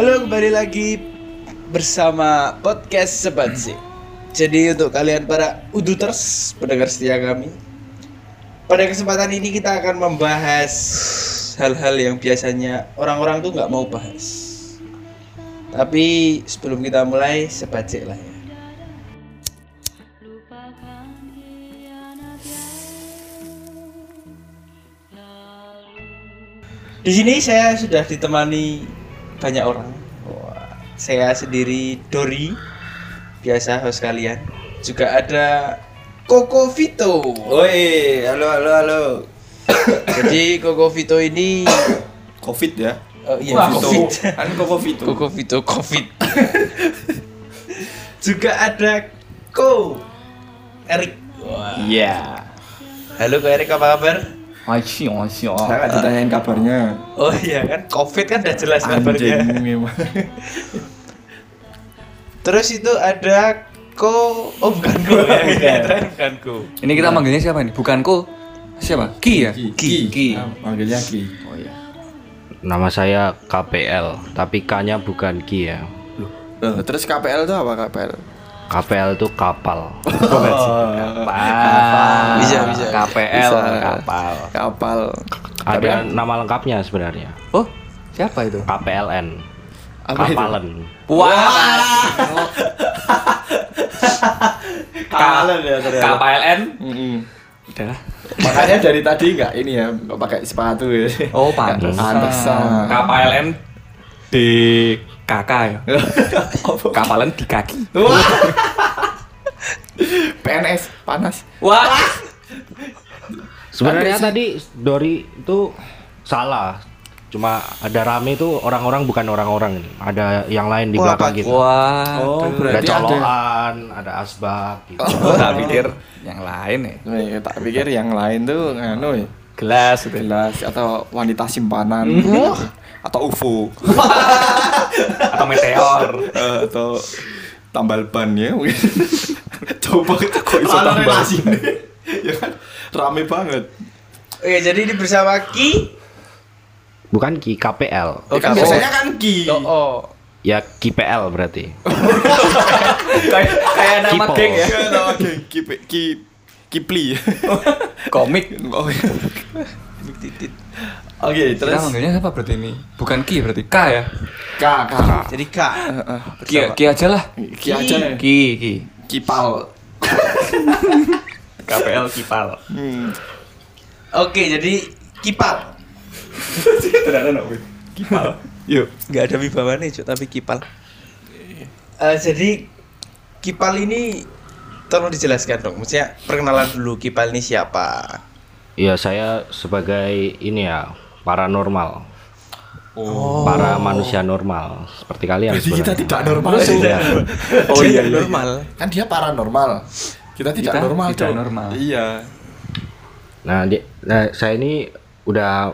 Halo kembali lagi bersama podcast Sebatsi. Jadi untuk kalian para uduters pendengar setia kami, pada kesempatan ini kita akan membahas hal-hal yang biasanya orang-orang tuh nggak mau bahas. Tapi sebelum kita mulai sebacik lah ya. Di sini saya sudah ditemani banyak orang. Wah, saya sendiri Dori, biasa host kalian. Juga ada Koko Vito. Woi, halo halo halo. Jadi Koko Vito ini Covid ya? oh iya Wah, Covid. Kan Koko Vito. Koko Vito Covid. Juga ada Ko Erik. Wah. Iya. Halo Ko Erik apa kabar? Masih, masih. Saya nggak ditanyain kabarnya. Oh iya kan Covid kan udah jelas kabarnya. Anjing emang. Terus itu ada Ko Oh bukan Ko ya. Iya, terakhir bukan Ko. Ini kita manggilnya siapa nih? Bukan Ko. Siapa? Ki ya? Ki. Ki. Ah, Manggilnya Ki. Oh iya. Nama saya KPL, tapi K-nya bukan Ki ya. Loh, terus KPL itu apa KPL? KPL itu kapal. Bisa, bisa. KPL Bisa. kapal. Kapal. Ada nama lengkapnya sebenarnya. Oh, siapa itu? KPLN. Apa itu? Kapalen. Wah. Kapalan ya ternyata. KPLN. Udah. Makanya dari tadi nggak ini ya, nggak pakai sepatu ya. Oh, pantesan. Pantesan. KPLN di kakak ya. Kapalan di kaki. Wah. PNS panas. Wah. Sebenarnya tadi Dori itu salah. Cuma ada rame itu orang-orang bukan orang-orang ini. Ada yang lain di Wah, belakang gitu. Wah. Oh, Ada berarti ada. colokan, ada asbak gitu. Oh, tak pikir yang lain ya. Nih, tak pikir yang lain tuh nganu ya. Gelas. Gelas atau wanita simpanan atau UFO Atau meteor. Eh, atau tambal ban ya mungkin. Coba kita kok bisa tambal ya kan rame banget. Oke, jadi ini bersama Ki. Bukan Ki, KPL. Oh, Ya kan Ki. biasanya kan Ki. Oh, oh. Ya KPL berarti. Kayak kayak nama Kipol. geng ya. Nama geng. Ki Ki Kipli. Komik. Oh, iya. Titit. Oke, Kita terus manggilnya apa berarti ini? Bukan Ki berarti K ya? K K. Jadi K. Ki, Ki aja lah. Ki aja. ya. Ki, Ki. Kipal. KPL Kipal. Hmm. Oke, jadi kipal. Tidak ada Kipal. Yuk. Nggak ada wibawane, Cuk, tapi kipal. Eh, jadi kipal ini tolong dijelaskan dong. Maksudnya perkenalan dulu kipal ini siapa? Iya, saya sebagai ini ya, paranormal. Oh. Para manusia normal seperti kalian Berarti kita sebenarnya. tidak normal. Iya. Oh iya, iya. normal. Kan dia paranormal. Kita tidak Kita normal, tidak Cok. normal. Iya. Nah, di- nah, saya ini udah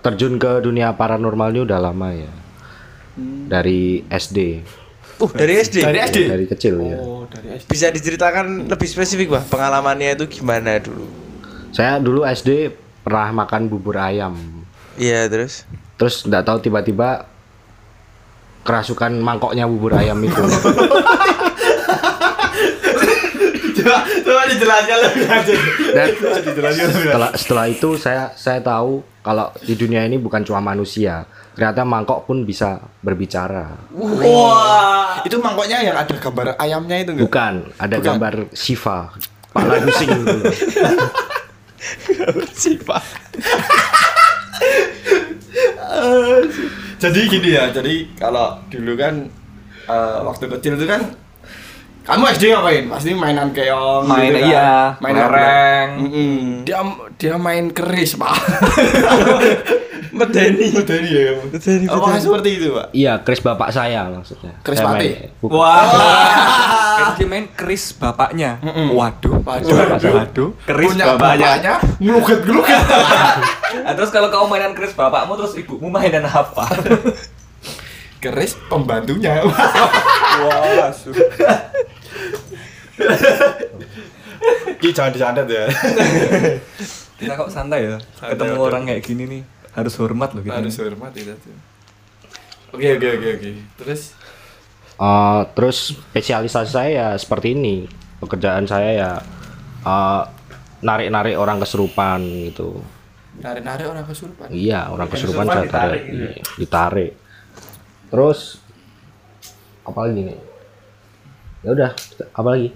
terjun ke dunia paranormal ini udah lama ya. Dari SD, Uh, dari SD. Dari SD. dari kecil ya. Oh, dari SD. Bisa diceritakan lebih spesifik, Bah, pengalamannya itu gimana dulu? Saya dulu SD pernah makan bubur ayam. Iya, terus. Terus nggak tahu tiba-tiba kerasukan mangkoknya bubur ayam itu. Coba coba dijelaskan lebih lanjut. Dan Dijelaskan lebih setelah setelah itu saya saya tahu kalau di dunia ini bukan cuma manusia, ternyata mangkok pun bisa berbicara. Wah. Itu mangkoknya yang ada gambar ayamnya itu enggak? Bukan, ada Bukan. gambar Shiva, kepala pusing gitu. Siapa? jadi gini ya, jadi kalau dulu kan eh, waktu kecil itu kan kamu SD ngapain? Pasti mainan keong Main gitu kan? iya, main kelereng. Mm-mm. Dia dia main keris, Pak. Medeni. Medeni ya kamu. Medeni, Apakah seperti itu, Pak? Iya, Chris bapak saya maksudnya. Keris Pati? Wah. Kan dia main keris bapaknya. Waduh. Waduh. Waduh. Keris Punya bapaknya ngeluget-ngeluget. Nah, terus kalau kamu mainan keris bapakmu terus ibumu mainan apa? keris pembantunya. Wah, Ki jangan disantet ya. Kita kok santai ya. Ketemu orang kayak gini nih harus hormat loh kita. Harus hormat itu tuh. Oke oke oke oke. Terus Eh, terus spesialisasi saya ya seperti ini. Pekerjaan saya ya eh, narik-narik orang kesurupan gitu. narik-narik orang kesurupan. Iya, orang kesurupan kesurupan saya tarik. ditarik gitu Iya, ditarik. Terus apa lagi nih? Ya udah, apa lagi?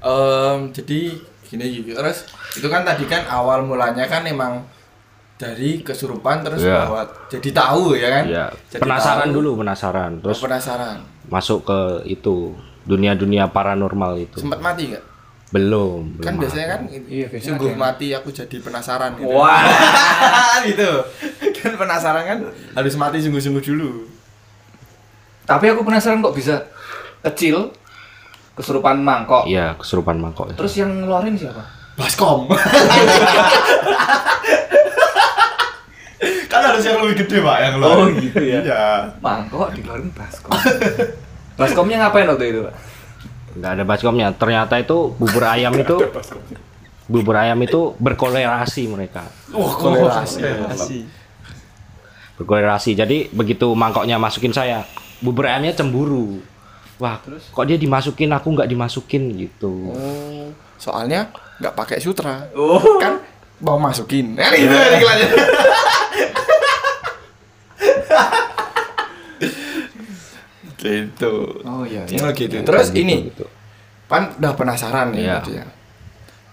Em, jadi gini gitu. Terus itu kan tadi kan awal mulanya kan emang dari kesurupan terus Iya. bawa jadi tahu ya kan? Ya, Jadi penasaran tahu. dulu, penasaran. Terus Terus penasaran. masuk ke itu dunia-dunia paranormal itu. Sempat mati nggak? Belum, belum. Kan ada. biasanya kan Iya, biasanya sungguh ada yang- mati aku jadi penasaran gitu. Wah. gitu. Kan penasaran kan harus mati sungguh-sungguh dulu. Tapi aku penasaran kok bisa kecil kesurupan mangkok. Iya, kesurupan mangkok. Terus yang ngeluarin siapa? Baskom. kan harus yang lebih gede pak yang Oh, keluar. gitu ya. Iya. Mangkok dikeluarin baskom. Baskomnya ngapain waktu itu, Pak? nggak ada baskomnya. Ternyata itu bubur ayam itu bubur ayam itu berkolerasi mereka. Wah, kolerasi. Berkolerasi. Jadi begitu mangkoknya masukin saya, bubur ayamnya cemburu. Wah, kok dia dimasukin aku nggak dimasukin gitu. Oh, soalnya nggak pakai sutra. Oh. Kan mau masukin. Kan gitu kan gitu. Oh iya. Oh, gitu. Terus Gitu, ini gitu. kan udah penasaran nih Iya. tadi ya.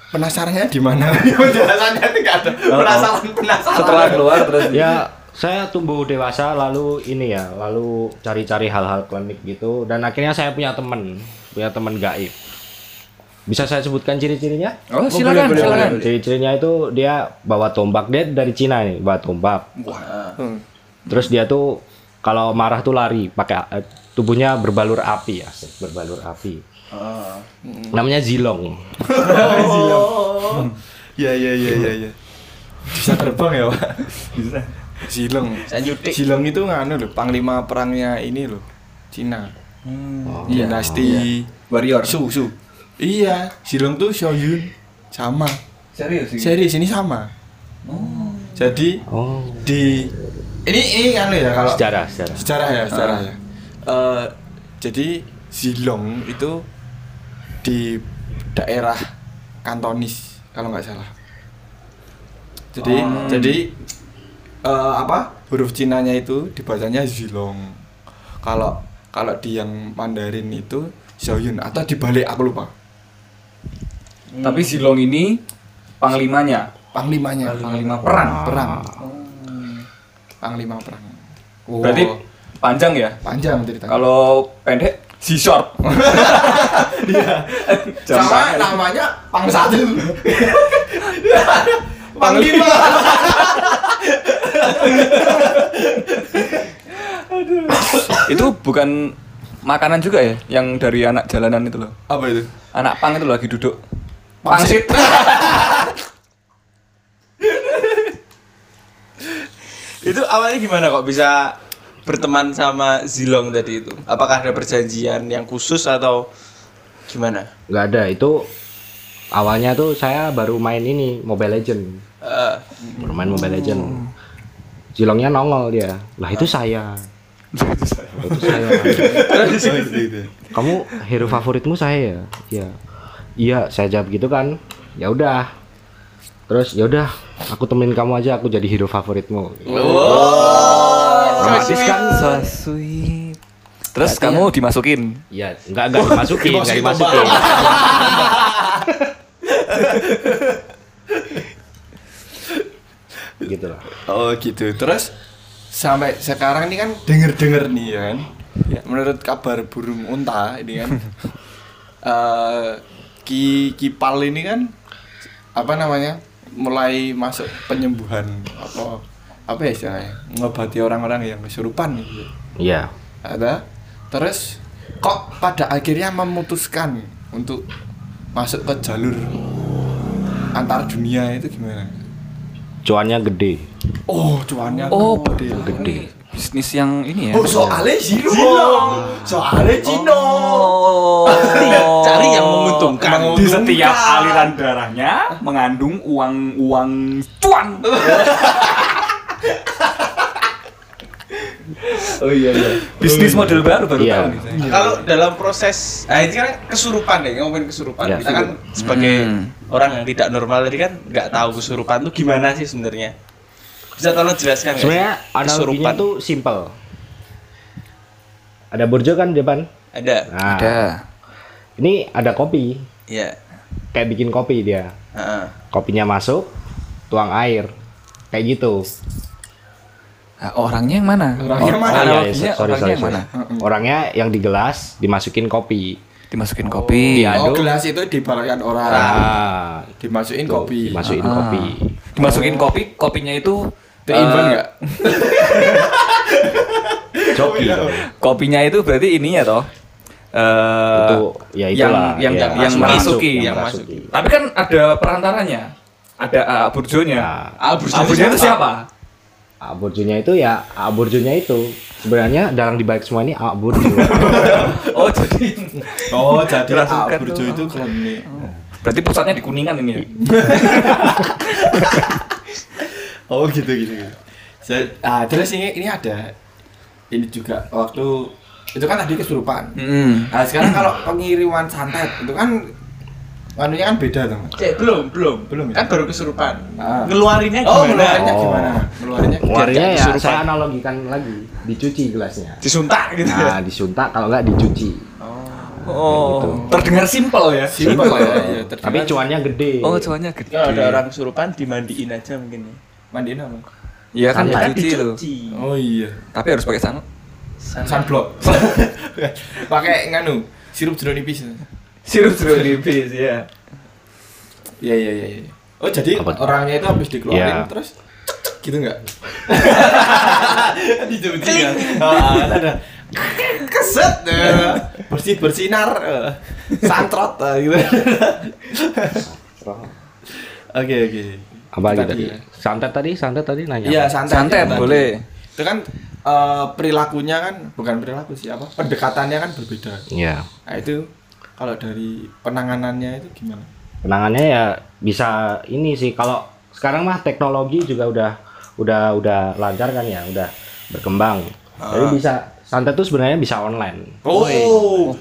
Penasarannya di mana? Penjelasannya itu nggak ada. Penasaran penasaran. Setelah keluar terus Ya, saya tumbuh dewasa lalu ini ya, lalu cari-cari hal-hal klinik gitu dan akhirnya saya punya teman, punya teman gaib. Bisa saya sebutkan ciri-cirinya? Oh, silakan, boleh, silakan. boleh. Ciri-cirinya itu dia bawa tombak, dia dari Cina nih, bawa tombak. Hmm. Terus dia tuh kalau marah tuh lari, pakai eh, tubuhnya berbalur api ya, berbalur api. Namanya Zilong. Iya iya iya iya iya. Bisa terbang ya, Pak? Bisa. Silong. Sanjutik. Silong itu nganu loh, panglima perangnya ini loh. Cina. Dinasti warrior. Su Su. Iya, Silong tuh Shoyun sama. Serius sih. Series ini sama. Jadi Oh, di ini ini anu ya kalau sejarah, sejarah. sejarah ya sejarah ya. Eh, jadi Zilong itu di daerah Kantonis kalau nggak salah. Jadi jadi eh, apa huruf Cinanya itu dibacanya Zilong. Kalau kalau di yang Mandarin itu Xiaoyun atau dibalik aku lupa. Tapi Zilong ini panglimanya, Panglimanya. panglima perang. perang. Panglima perang. Oh, Berarti panjang ya? panjang ceritanya. Kalau pendek si short. sama namanya Pang satu. Panglima. itu bukan makanan juga ya yang dari anak jalanan itu loh. Apa itu? Anak pang itu lagi duduk. Pangsit. Itu awalnya gimana kok bisa berteman sama Zilong tadi itu? Apakah ada perjanjian yang khusus atau gimana? nggak ada. Itu awalnya tuh saya baru main ini Mobile Legend. Eh, baru main Mobile Legend. Zilongnya nongol dia. Lah itu saya. Itu saya. Kamu hero favoritmu saya ya? Iya. Iya saya jawab gitu kan. Ya udah. Terus ya udah. Aku temenin kamu aja. Aku jadi hero favoritmu romantis kan So sweet. Terus kamu dimasukin. Iya, enggak enggak dimasukin, enggak dimasukin gitu lah. Oh gitu. Terus sampai sekarang ini kan denger-denger nih ya kan. Menurut kabar burung unta ini kan eh ki kipal ini kan apa namanya? mulai masuk penyembuhan apa apa ya istilahnya ngobati orang-orang yang kesurupan gitu. Iya. ada terus kok pada akhirnya memutuskan untuk masuk ke jalur antar dunia itu gimana Cuannya gede, oh cuannya Oh, gede gede. bisnis yang ini ya. Oh, soalnya Zilong. Soalnya Cino. Oh. Cari yang menguntungkan. Di setiap aliran darahnya mengandung uang-uang cuan. Oh iya iya. Bisnis model baru baru Iya. tahu nih saya. Kalau dalam proses, nah ini kan kesurupan deh, ngomongin kesurupan. Ya, Kita kan sebagai Hmm. orang yang tidak normal tadi kan nggak tahu kesurupan tuh gimana sih sebenarnya. Bisa tolong jelaskan nggak Sebenarnya analoginya kesurupan tuh simple. Ada burjo kan di depan. ada. Nah, Ada. Ini ada kopi. Iya. Kayak bikin kopi dia. Heeh. Kopinya masuk, tuang air. Kayak gitu. Nah, orangnya yang mana? Orangnya Oh, mana? Ah, iya, analoginya sorry, orangnya sorry, yang sorry. mana? Orangnya yang di gelas dimasukin kopi. Dimasukin kopi. Iya. Oh, gelas itu dibalikkan orang. Ah, Dimasukin tuh, kopi. Dimasukin Ah. kopi. Dimasukin kopi, kopinya itu eh, Ivan enggak? Joki. iya. Kopinya itu berarti ininya toh. Eh, Itu ya itulah. yang ya, yang masuk, merasuki. yang yang masuk. merasuki. Tapi kan ada perantaranya. Ada uh, burjonya. Nah, Ah, Burjonya itu siapa? Aburjunya itu ya Aburjunya itu sebenarnya dalam dibalik semua ini Aburju. Oh, jadi Oh, jadi tuh. itu klan nih. berarti pusatnya di Kuningan ini ya. Oh, gitu gitu. gitu. Saya- ah, terus ini ini ada ini juga waktu itu kan tadi kesurupan. Hmm. Nah, sekarang kalau pengiriman santet itu kan anunya kan beda teman. Cek, belum, belum, Belum ya? Kan baru kesurupan. Ah. Ngeluarinnya Oh, gimana? ngeluarinnya Oh. gimana? Ngeluarinnya Keluarnya ya kesurupan. saya analogikan lagi, dicuci gelasnya. Disuntak gitu ya. Nah, disuntak kalau nggak dicuci. Oh, Gitu. terdengar simpel ya. simpel ya. iya, terdengar- Tapi cuannya gede. Oh, cuannya gede. Kalau ada orang kesurupan dimandiin aja mungkin ya. mandiin apa? Iya kan dicuci. Dicuci. Oh iya. Tapi harus pakai san. Sunblock. Pakai nganu, sirup jeruk nipis. Sirup jeruk nipis ya. Iya iya iya. iya. Oh jadi Apa orangnya itu habis dikeluarin Iya. terus gitu enggak? Dicuci kan? Ah, ada keset eh, bersih bersinar eh, santrot eh, gitu. Oke oke. Apa lagi Tadi ya. Santet tadi, santet tadi nanya. Iya santet. Santet Tadi. boleh. Itu kan eh, perilakunya kan bukan perilaku sih apa? Pendekatannya kan berbeda. Iya. Nah itu kalau dari penanganannya itu gimana? Penangannya ya bisa ini sih kalau sekarang mah teknologi juga udah udah udah lancar kan ya, udah berkembang. Jadi bisa santet tuh sebenarnya bisa online. Oh,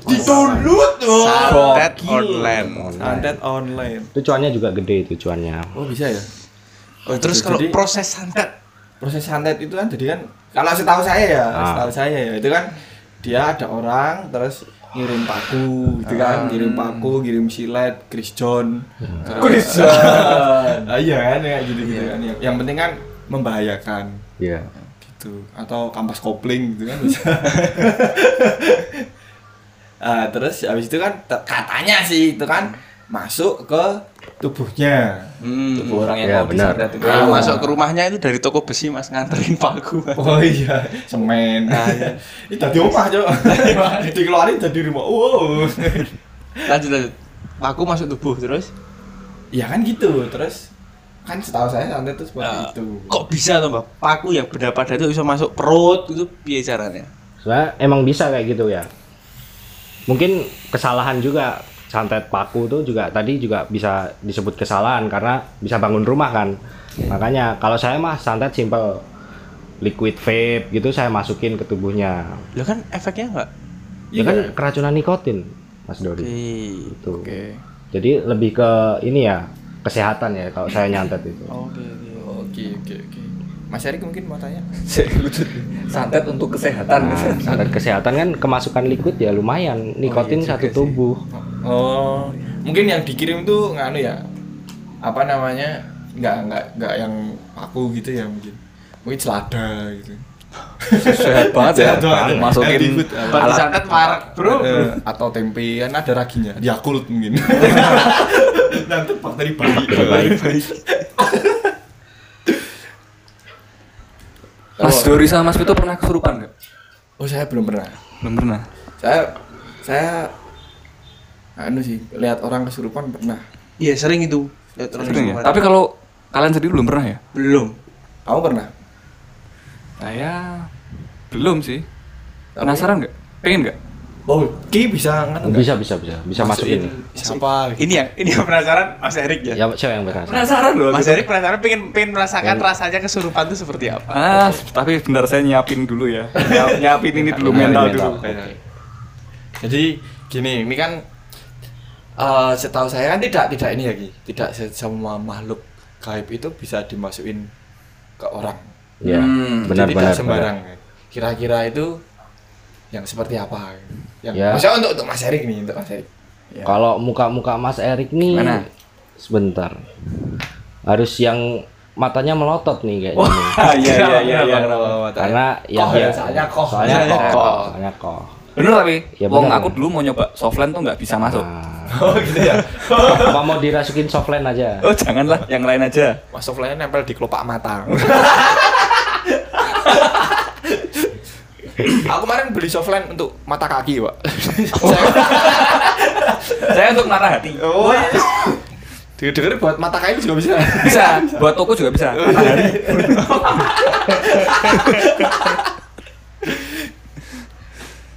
di-download tuh. Santet Gila. online. Santet online. Itu cuannya juga gede itu cuannya. Oh bisa ya? Oh, terus kalau Jadi- proses santet Proses santet itu kan jadi kan kalau setahu saya ya, Ah. setahu saya ya itu kan dia ada orang terus ngirim paku gitu kan, ngirim paku, ngirim silet, Chris John. Chris John. ah, iya kan kayak gitu-gitu kan. Yang, yang penting kan membahayakan Iya. gitu atau kampas kopling gitu kan bisa. ah, terus habis itu kan katanya sih itu kan masuk ke tubuhnya. Hmm. Tubuh orang yang Ya, mau benar. disantet itu. Kalau Ah. masuk ke rumahnya itu dari toko besi mas nganterin paku. Oh iya, semen. Ini tadi omah, Cok. Dikeluarin jadi rumah. Wow. lanjut lanjut. Paku masuk tubuh terus. Ya kan gitu. Terus kan setahu saya santet itu seperti Nah, itu. Kok bisa tuh mbak? Paku yang benda pada itu bisa masuk perut itu biaya caranya? Sebenarnya emang bisa kayak gitu ya. Mungkin kesalahan juga santet paku tuh juga tadi juga bisa disebut kesalahan karena bisa bangun rumah kan. Makanya kalau saya mah santet simple liquid vape gitu saya masukin ke tubuhnya. Lah kan efeknya enggak? Ya kan keracunan nikotin, Mas Dori. Oke. Itu. Oke. Jadi lebih ke ini ya kesehatan ya kalau saya nyantet itu. Oke oke. Oke, oke, oke. Mas Erik mungkin mau tanya? Santet untuk kesehatan. Nah, santet kesehatan kan kemasukan liquid ya lumayan, nikotin juga satu sih. Oh, mungkin yang dikirim tuh nganu ya. Apa namanya? Nggak, nggak, nggak yang paku gitu ya mungkin. Mungkin selada gitu. Sehat banget ya. Banget. Masukin alat parek bro. Eh, atau tempe kan ada raginya. Yakult mungkin. Nanti bakteri baik. Mas Dori sama Mas Vito pernah kesurupan nggak? Oh, saya belum pernah. Belum pernah. Saya saya anu sih, lihat orang kesurupan pernah. Iya sering itu. Lihat orang Sering ya? kesurupan. Tapi kalau kalian sendiri belum pernah ya? belum. Kamu pernah? Saya Belum sih. Penasaran nggak? Pengen nggak? Oh, Ki bisa nggak? Bisa bisa bisa bisa masukin. Siapa? Ini yang ini yang penasaran Mas Erik ya. Ya siapa yang penasaran? Penasaran loh. Mas Erik penasaran pengen pengen merasakan rasanya kesurupan itu seperti apa. Ah, tapi bentar saya nyiapin dulu ya. Nyiap- nyiapin ini dulu mental dulu. Oke. Jadi gini, ini kan eh setahu saya kan tidak tidak ini ya Ki, tidak se- semua makhluk gaib itu bisa dimasukin ke orang. Ya, Hmm, benar Jadi benar. tidak sembarang. Kira-kira itu yang seperti apa? Yang Ya. maksudnya untuk untuk Mas Erik nih, untuk Mas Erik. benar. Kalau muka-muka Mas Erik nih Mana? sebentar. Harus yang matanya melotot nih kayaknya. nih. Ah, iya iya iya iya. Karena ya Koh ya, soalnya koh. Soalnya koh. koh. Soalnya koh. Bener tapi, Ya, wong aku dulu mau nyoba softland tuh nggak bisa masuk. Nah, Oh gitu ya. apa mau dirasukin softline aja? Oh janganlah, yang lain aja. Mas Soflan nempel di kelopak mata. Aku kemarin beli softline untuk mata kaki, Pak. Saya untuk mata hati. oh iya. Dengar-dengar buat mata kaki juga bisa. Bisa, buat toko juga bisa. Mata hati.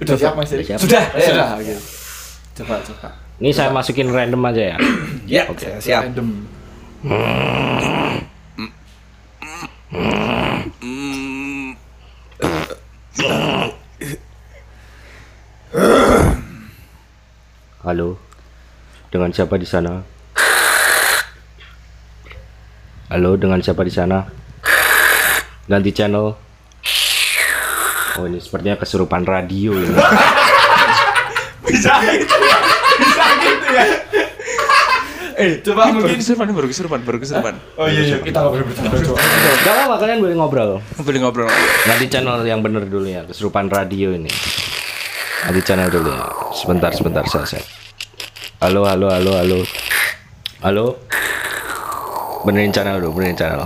Udah siap Mas Erik? Siap. Sudah, Sudah, oke. Coba, coba. Ini saya masukin random aja ya. Ya, siap. Random. Halo. Dengan siapa di sana? Halo, dengan siapa di sana? Ganti channel. Oh, ini sepertinya kesurupan radio ini. Bisa ya. Bisa gitu ya. Eh, coba Baru mungkin kesurupan, baru kesurupan, baru kesurupan. Oh iya, iya. kita ngobrol bercanda. coba. Gak apa kalian boleh ngobrol. Boleh ngobrol. Ganti channel yang bener dulu ya, kesurupan radio ini. Ganti channel dulu ya. Sebentar, sebentar, saya, saya. Halo, halo, halo, halo. Halo. Benerin channel dulu, benerin channel.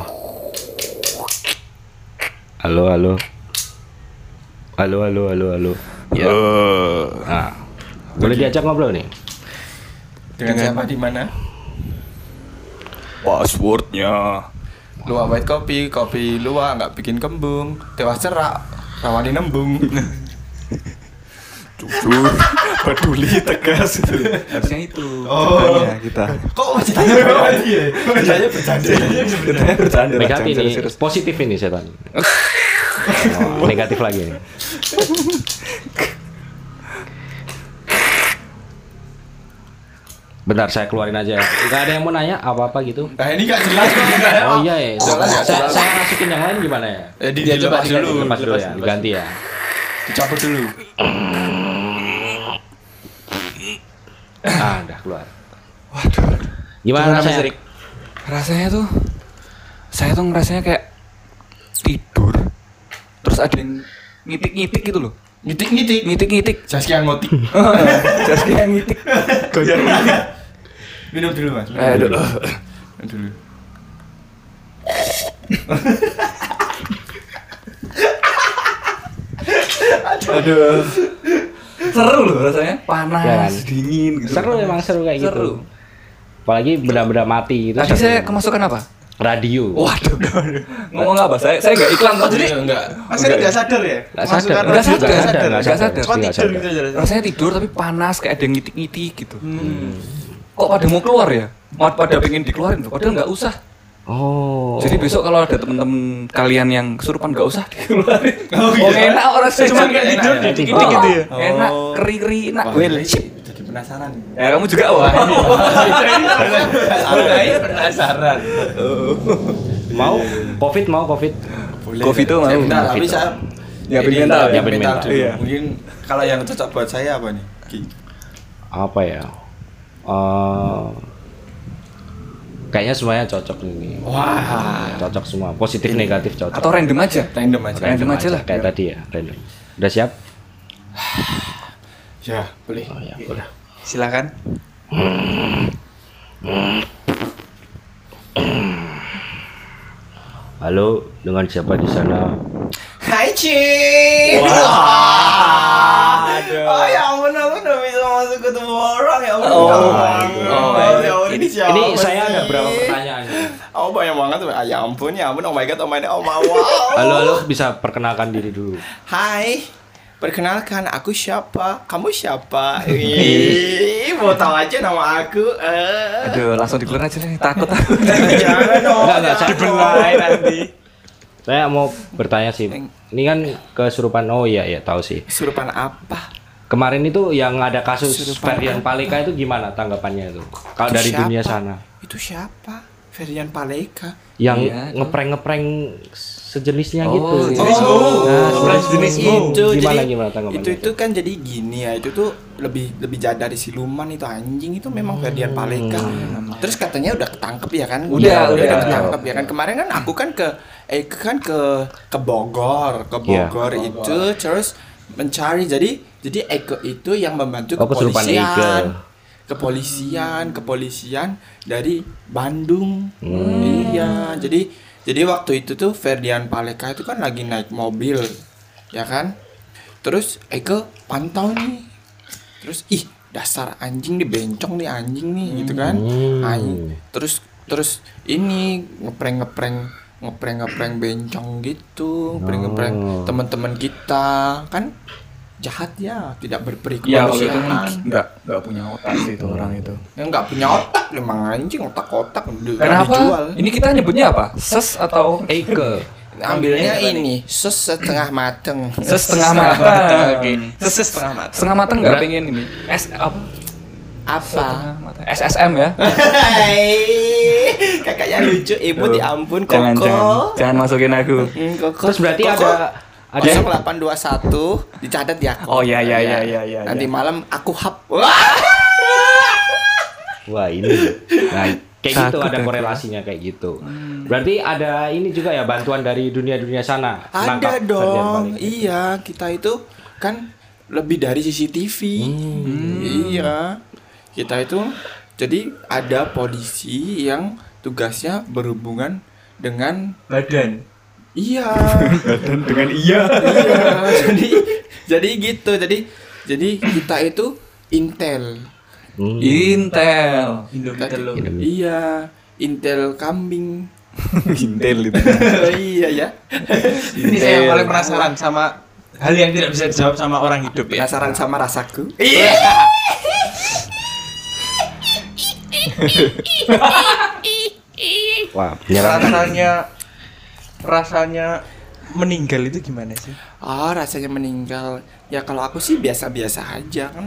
Halo, halo. Halo, halo, halo, halo. Ya. Nah. Boleh diajak ngobrol nih? Dengan siapa di mana? Passwordnya. Luwak white kopi, kopi luwak nggak bikin kembung, tewas cerak, rawani nembung. Jujur, peduli, tegas. Harusnya itu. Oh. kita. Kok ceritanya bercanda ya? Ceritanya bercanda. Ceritanya bercanda. Negatif ini, serius. positif ini setan. Oh, negatif lagi nih. Bentar saya keluarin aja. Gak ada yang mau nanya apa-apa gitu? Nah ini nggak jelas kok. Oh iya ya. Jelas ya, Saya, jelas. saya masukin yang lain gimana ya? Eh, di, Ya, dilepas coba dulu. Lepas dulu ya, dilepas. diganti ya. Dicabut dulu. Ah, udah keluar. Waduh. Gimana rasanya? Rasanya tuh, saya tuh ngerasanya kayak tidur. Terus ada yang ngitik-ngitik gitu loh. Ngitik-ngitik. Ngitik-ngitik. Zaskia ngotik. Just kayak ngitik. Goyang ngitik. Minum dulu mas. Minum Eh, dulu. dulu. Minum dulu. Aduh. Seru loh rasanya. Panas, Ya kan? dingin gitu. Seru emang seru kayak gitu. Seru. Apalagi benda-benda mati itu. Tadi saya kemasukan apa? Radio. Waduh. Ngomong apa? Saya saya nggak iklan kok. Jadi enggak. Mas Erik nggak sadar ya? Nggak Masukan sadar. radio Nggak sadar. nggak Nggak Nggak sadar. Cuma tidur sadar. gitu aja. rasanya tidur tapi panas kayak ada ngitik-ngitik gitu. Kok pada mau keluar ya? Mau pada pengen dikeluarin loh. Padahal nggak usah. Oh. Jadi besok kalau ada teman-teman kalian yang kesurupan nggak usah dikeluarin. Oh, Oh, iya. enak orang sih Cuma kayak tidur, dikit-dikit gitu ya. Enak, Oh. keri-keri, enak. Well, penasaran. Ya kamu juga wah. Saya penasaran. Mau covid mau covid. Boleh. Kopi tuh mau. Minta, tapi saya ini, mental, nyiapin mental. Iya. Mungkin kalau yang cocok buat saya apa nih? Ki? Apa ya? Eh, kayaknya semuanya cocok ini. Wah. Cocok semua. Positif negatif cocok. Atau random aja. Random aja. Random aja lah. Kayak tadi ya, random. Udah siap? Ya, boleh. Oh ya, udah. Silakan. Halo, dengan siapa di sana? Hai Ci. Oh ya ampun aku udah bisa masuk ketemu orang ya ampun. Oh, Ya my ampun. God. Oh, ya ampun, ini siapa Ini sih? saya ada berapa pertanyaan? Oh banyak banget tuh. Ah, ya ampun, ya ampun. Oh my god, oh my god, oh my wow. Halo, halo, bisa perkenalkan diri dulu. Hai, perkenalkan aku siapa? Kamu siapa? Ih, mau tahu aja nama aku? Eh, Aduh, langsung dikeluar aja nih, takut takut. jangan dong. Enggak, enggak, saya- Dibelai nanti. Saya mau bertanya sih. Ini kan kesurupan. Oh iya, ya tahu sih. Surupan apa? Kemarin itu yang ada kasus Kesurupan Ferdian apa? Paleka itu gimana tanggapannya itu? Kalau dari siapa? dunia sana. Itu siapa? Ferdian Paleka. Yang Iya, itu. ngepreng-ngepreng sejenisnya Oh, gitu. jenis Nah, Oh, sejenis itu gimana jadi gimana tanggapannya? itu itu kan jadi gini ya itu tuh lebih lebih jahat dari siluman itu anjing itu memang Ferdian Paleka terus katanya udah ketangkep ya kan Hmm. Udah, udah. ketangkep ya kan kemarin kan aku kan ke eh kan ke ke Bogor ke Iya. Bogor itu terus mencari jadi jadi Eko itu yang membantu Oh, kepolisian kepolisian kepolisian dari Bandung Hmm. iya jadi jadi waktu itu tuh Ferdian Paleka itu kan lagi naik mobil ya kan terus Eke pantau nih terus ih dasar anjing nih bencong nih anjing nih gitu kan Hmm. Anjing. terus terus ini ngeprank ngeprank ngeprank ngeprank bencong gitu ngeprank ngeprank Oh. teman-teman kita kan jahat ya tidak berperi Ya, kemanusiaan enggak enggak punya otak sih itu orang itu. yang nggak punya otak emang anjing otak-otak udah Kenapa? dijual Ini kita nyebutnya apa? Ses atau Eke. ambilnya ini sus setengah mateng ses setengah matang? Oke. Seses setengah mata. Setengah matang nggak pengen ini? S up. apa Setengah matang. SSM ya? Kakaknya lucu ibu Tuh. ya ampun Jangan koko jangan jangan masukin aku. Koko Terus berarti Koko, ada ada 0821 dicatat ya Oh, iya, iya, iya, iya, iya, nanti iya. malam aku hap wah Wah ini, nah kayak gitu ada aku. korelasinya kayak gitu. Berarti ada ini juga ya bantuan dari dunia-dunia sana. ada dong iya kita itu kan lebih dari CCTV iya kita itu jadi ada polisi yang tugasnya berhubungan dengan Badan. Iya Dan dengan iya. iya jadi jadi gitu jadi jadi kita itu intel Hmm. Intel. Telur. iya intel kambing Intel itu. iya ya Ini saya yang paling penasaran sama hal yang tidak bisa dijawab sama orang hidup ya. penasaran sama rasaku Iya. Wah. Rasanya rasanya meninggal itu gimana sih? oh rasanya meninggal ya kalau aku sih biasa-biasa aja kan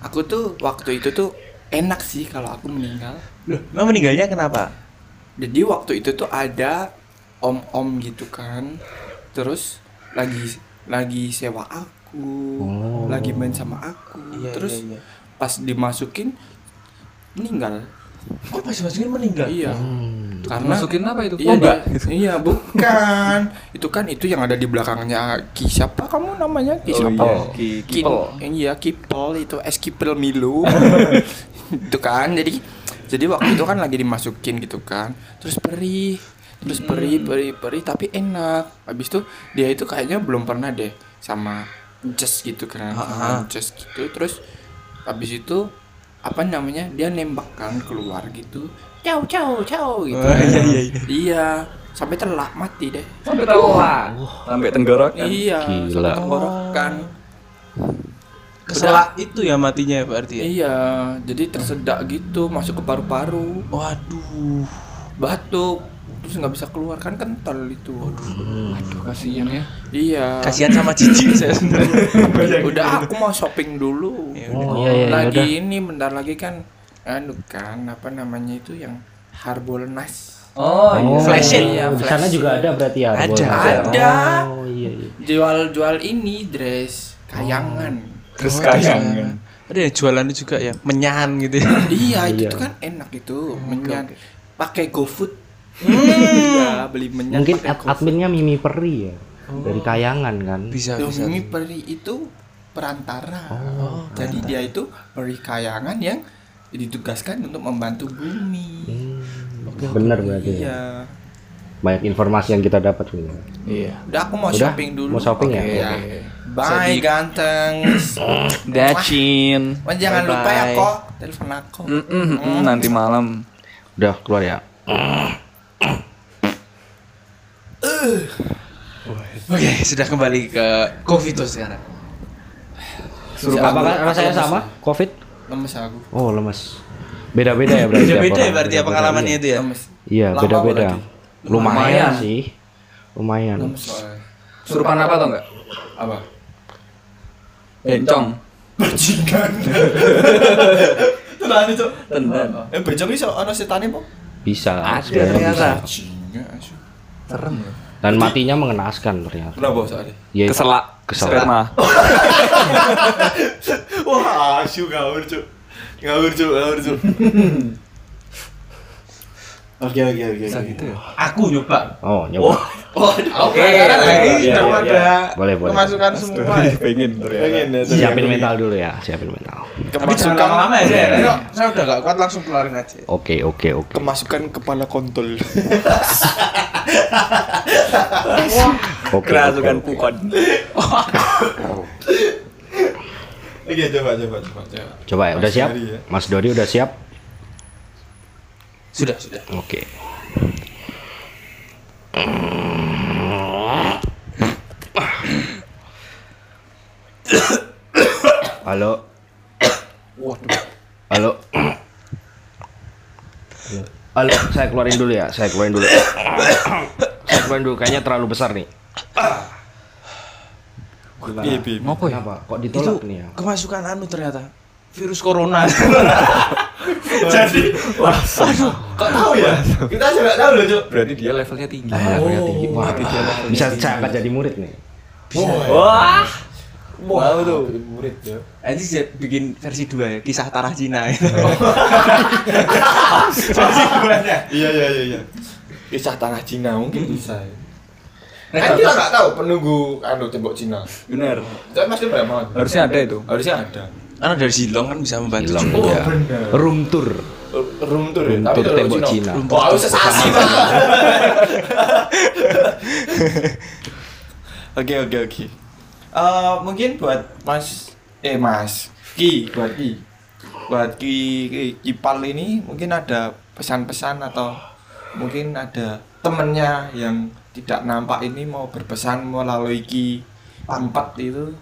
aku tuh waktu itu tuh enak sih kalau aku meninggal Loh, emang meninggalnya kenapa? jadi waktu itu tuh ada om-om gitu kan terus lagi lagi sewa aku Oh. lagi main sama aku Iya, terus iya, iya. pas dimasukin meninggal Kok pas masukin meninggal? iya Hmm. Karena Masukin apa itu? Iya, dia- iya, bukan. itu kan itu yang ada di belakangnya Ki siapa kamu namanya? Ki Oh siapa? iya, Ki. Iya, Kipel itu es Kipel Milu. itu kan. Jadi jadi waktu itu kan lagi dimasukin gitu kan. Terus perih. Terus perih, perih, perih tapi enak. Habis itu dia itu kayaknya belum pernah deh sama just gitu kan. Sama just gitu. Terus habis itu apa namanya? Dia nembak kan keluar gitu. Ciao, ciao, ciao gitu. Oh, iya, iya, iya. Iya, sampai telak mati deh. Sampai tahu Sampai tenggorokan. Iya, Gila. sampai tenggorokan. Keselak itu ya matinya berarti ya? Iya, jadi tersedak gitu, masuk ke paru-paru, Waduh. batuk, terus nggak bisa keluar kan kental itu. Aduh, kasihan ya. Iya. Kasihan sama cici saya sebenarnya. Udah aku mau shopping dulu. Ya Oh iya iya lagi udah. ini bentar lagi kan anu kan apa namanya itu yang Harbolnas. Oh, Oh, Flash it. Iya, di sana flash juga ada berarti ya. Ada. Arbol. Ada. Oh iya iya. Jual-jual ini dress kayangan. Terus Oh, kayangan. Ada yang jualannya juga ya, menyan gitu ya. Iya, itu Iya. kan enak itu, menyan. Pakai GoFood. Iya, beli menyan. Mungkin ad- adminnya Mimi Peri ya. Dari kayangan kan. Bisa, Loh, bisa. Mimi Peri itu perantara. Oh, Jadi dia itu peri kayangan yang ditugaskan untuk membantu bumi. Hmm, bener berarti. ya. Iya. Banyak informasi yang kita dapat. Iya. Udah aku mau Udah? shopping dulu. Mau shopping ya? Oke, Oke. Bye Jadi- ganteng. Dacin. Wah, jangan lupa ya kok telepon aku. Mm-mm, mm-mm, nanti malam. Udah keluar ya. Oke, sudah kembali ke Covito sekarang. Suruh apa kan rasanya sama? Covid? Lemes aku Oh, lemes. Beda-beda ya berarti. Beda-beda ya berarti ya pengalamannya itu ya. lemes Iya, beda-beda. Lumayan Lumayan. sih. Lumayan. lemes Surupan apa tau enggak? apa Bencong. bajingan tenan itu Tenan. eh bencong iso ana setane po Bisa. Ada ternyata. bisa. Serem ya. Dan matinya mengenaskan ternyata. kenapa soalnya Ya, Keselak. Keselak. Sperma. wah asu ngawur cuk ngawur cuk ngawur cuk oke oke oke Bisa gitu ya. Aku nyoba. Oh, nyoba. Oke, iya, lagi iya, daripada Boleh, boleh. kemasukan semua. pengen pengen ya Siapin mental dulu ya, siapin mental. Tapi jangan lama-lama ya, saya. Udah gak kuat langsung keluarin aja. Oke, oke, oke. kemasukan kepala kontol Oke. Kerasukan oke, oke. pukon. oke coba coba coba coba Coba ya, udah siap? Ya. Mas Dori udah siap? Sudah, sudah. Oke. Halo. Halo. Halo, saya keluarin dulu ya. Saya keluarin dulu. saya keluarin dulu. Kayaknya terlalu besar nih. Gimana? Piye, piye? Ngopo ya? Kenapa? Kok Itu ditolak nih ya? kemasukan anu ternyata. Virus corona. Jadi, aduh, kok tahu ya? Kita juga tahu loh, Cuk. Berarti dia levelnya tinggi. Ah, levelnya tinggi. Wah, bisa saya angkat jadi murid nih. Wah. Wow tuh. murid ya Nanti saya bikin versi 2 ya, kisah Tarah Cina itu. versi 2 nya. iya iya iya iya kisah tanah Cina mungkin bisa ya. Nah, kan kita nggak tahu penunggu anu tembok Cina Bener. saya masih berapa Harusnya ada itu. harusnya ada Karena dari Silong kan bisa membantu. Silong juga. ya. Room tour. room tour ya Room tapi tour tembok tembok Cina. oh harus sesasi oke oke oke Eh, mungkin buat Mas eh Mas Ki buat Ki buat Ki, Ki Kipal ini mungkin ada pesan-pesan atau mungkin ada temennya yang tidak nampak ini mau berpesan melalui Ki empat itu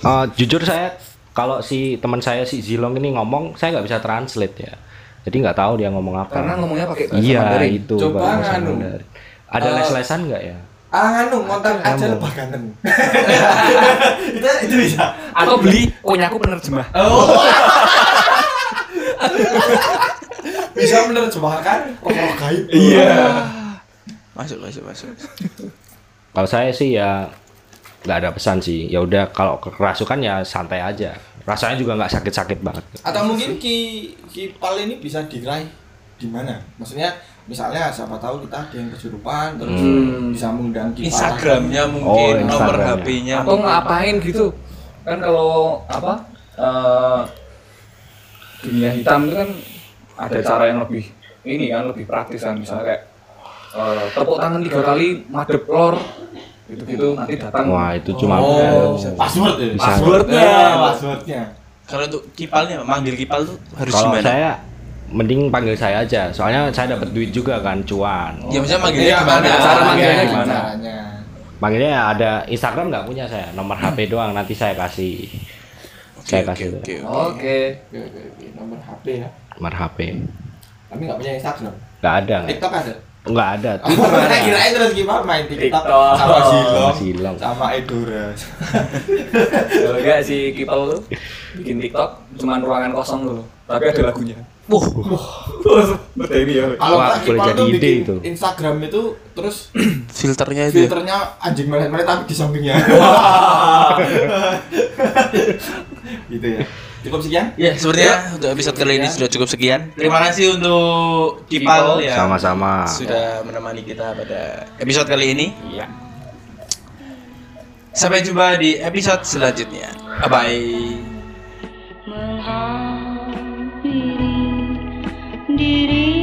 Eh, jujur saya kalau si teman saya si Zilong ini ngomong saya nggak bisa translate ya jadi nggak tahu dia ngomong apa Karena ngomongnya pakai bahasa iya Mandarin. itu Coba bahasa nganu. Mandarin. ada Eh, les-lesan nggak ya ah anu ngontak aja lebah ganteng itu itu bisa Atau beli konyaku penerjemah. bisa menerjemahkan oh gaib Iya. Masuk, masuk, masuk. kalau saya sih ya nggak ada pesan sih ya udah kalau kerasukan ya santai aja rasanya juga nggak sakit-sakit banget atau mungkin ki ki pal ini bisa diraih di mana maksudnya misalnya siapa tahu kita ada yang kesurupan terus Hmm. bisa mengundang ki Pal. Instagramnya Oh, mungkin, nomor Instagramnya. HP-nya. Atau ngapain gitu. Kan kalau apa? eh dunia hitam itu kan ada cara yang lebih ini kan lebih praktis kan misalnya kayak eh, tepuk tangan tiga kali madep lor gitu-gitu nanti datang wah itu cuma Oh, bisa. password ya Bisa. Passwordnya. Ya, passwordnya Kalau untuk kipalnya, manggil kipal tuh harus kalau gimana? saya mending panggil saya aja soalnya saya dapat duit juga kan cuan Ya maksudnya manggilnya Iya, gimana? mana? Cara manggilnya gimana? caranya Panggilnya ya ada Instagram nggak punya saya, nomor HP doang nanti saya kasih. saya Oke, kasih oke, oke. oke oke. nomor HP ya nomor HP. tapi nggak punya Instagram Nggak ada, nggak TikTok ada nggak ada. Oh, Twitter saya ada. kirain terus gimana main TikTok, sama Silong, Sama Silong. sama Edora. kalau enggak si Kipel tuh bikin TikTok cuman ruangan kosong tuh tapi ada lagunya Wuh, betul ini ya Kalau Wah, boleh Kipal jadi tuh ide bikin itu. Instagram itu terus filternya itu. ya? filternya anjing melet-melet tapi di sampingnya. gitu ya. Cukup sekian. Ya, sepertinya untuk episode kali ini sudah cukup sekian. Terima kasih untuk Kipal ya Sama-sama. sudah menemani kita pada episode kali ini. iya Sampai jumpa di episode selanjutnya. Bye bye. menghampiri